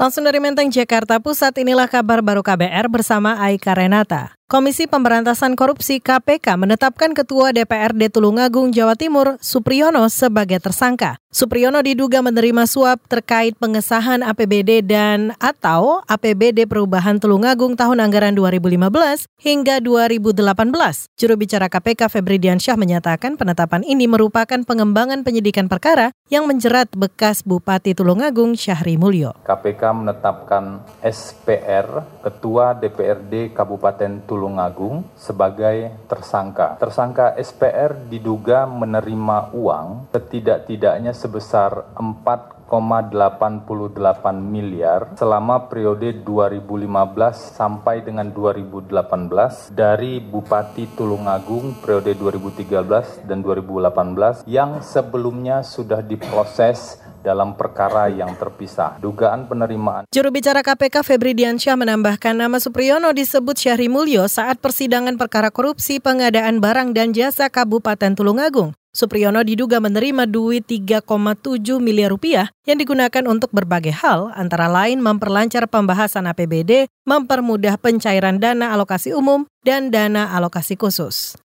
Langsung dari Menteng, Jakarta Pusat, inilah kabar baru KBR bersama Aika Renata. Komisi Pemberantasan Korupsi KPK menetapkan Ketua DPRD Tulungagung, Jawa Timur, Supriyono sebagai tersangka. Supriyono diduga menerima suap terkait pengesahan APBD dan atau APBD Perubahan Tulungagung tahun anggaran 2015 hingga 2018. Juru bicara KPK Febri Diansyah menyatakan penetapan ini merupakan pengembangan penyidikan perkara yang menjerat bekas Bupati Tulungagung Syahri Mulyo. KPK menetapkan SPR Ketua DPRD Kabupaten Tulungagung Tulungagung sebagai tersangka. Tersangka SPR diduga menerima uang setidak-tidaknya sebesar 4,88 miliar selama periode 2015 sampai dengan 2018 dari Bupati Tulungagung periode 2013 dan 2018 yang sebelumnya sudah diproses dalam perkara yang terpisah. Dugaan penerimaan. Juru bicara KPK Febri Diansyah menambahkan nama Supriyono disebut Syahri Mulyo saat persidangan perkara korupsi pengadaan barang dan jasa Kabupaten Tulungagung. Supriyono diduga menerima duit 3,7 miliar rupiah yang digunakan untuk berbagai hal, antara lain memperlancar pembahasan APBD, mempermudah pencairan dana alokasi umum, dan dana alokasi khusus.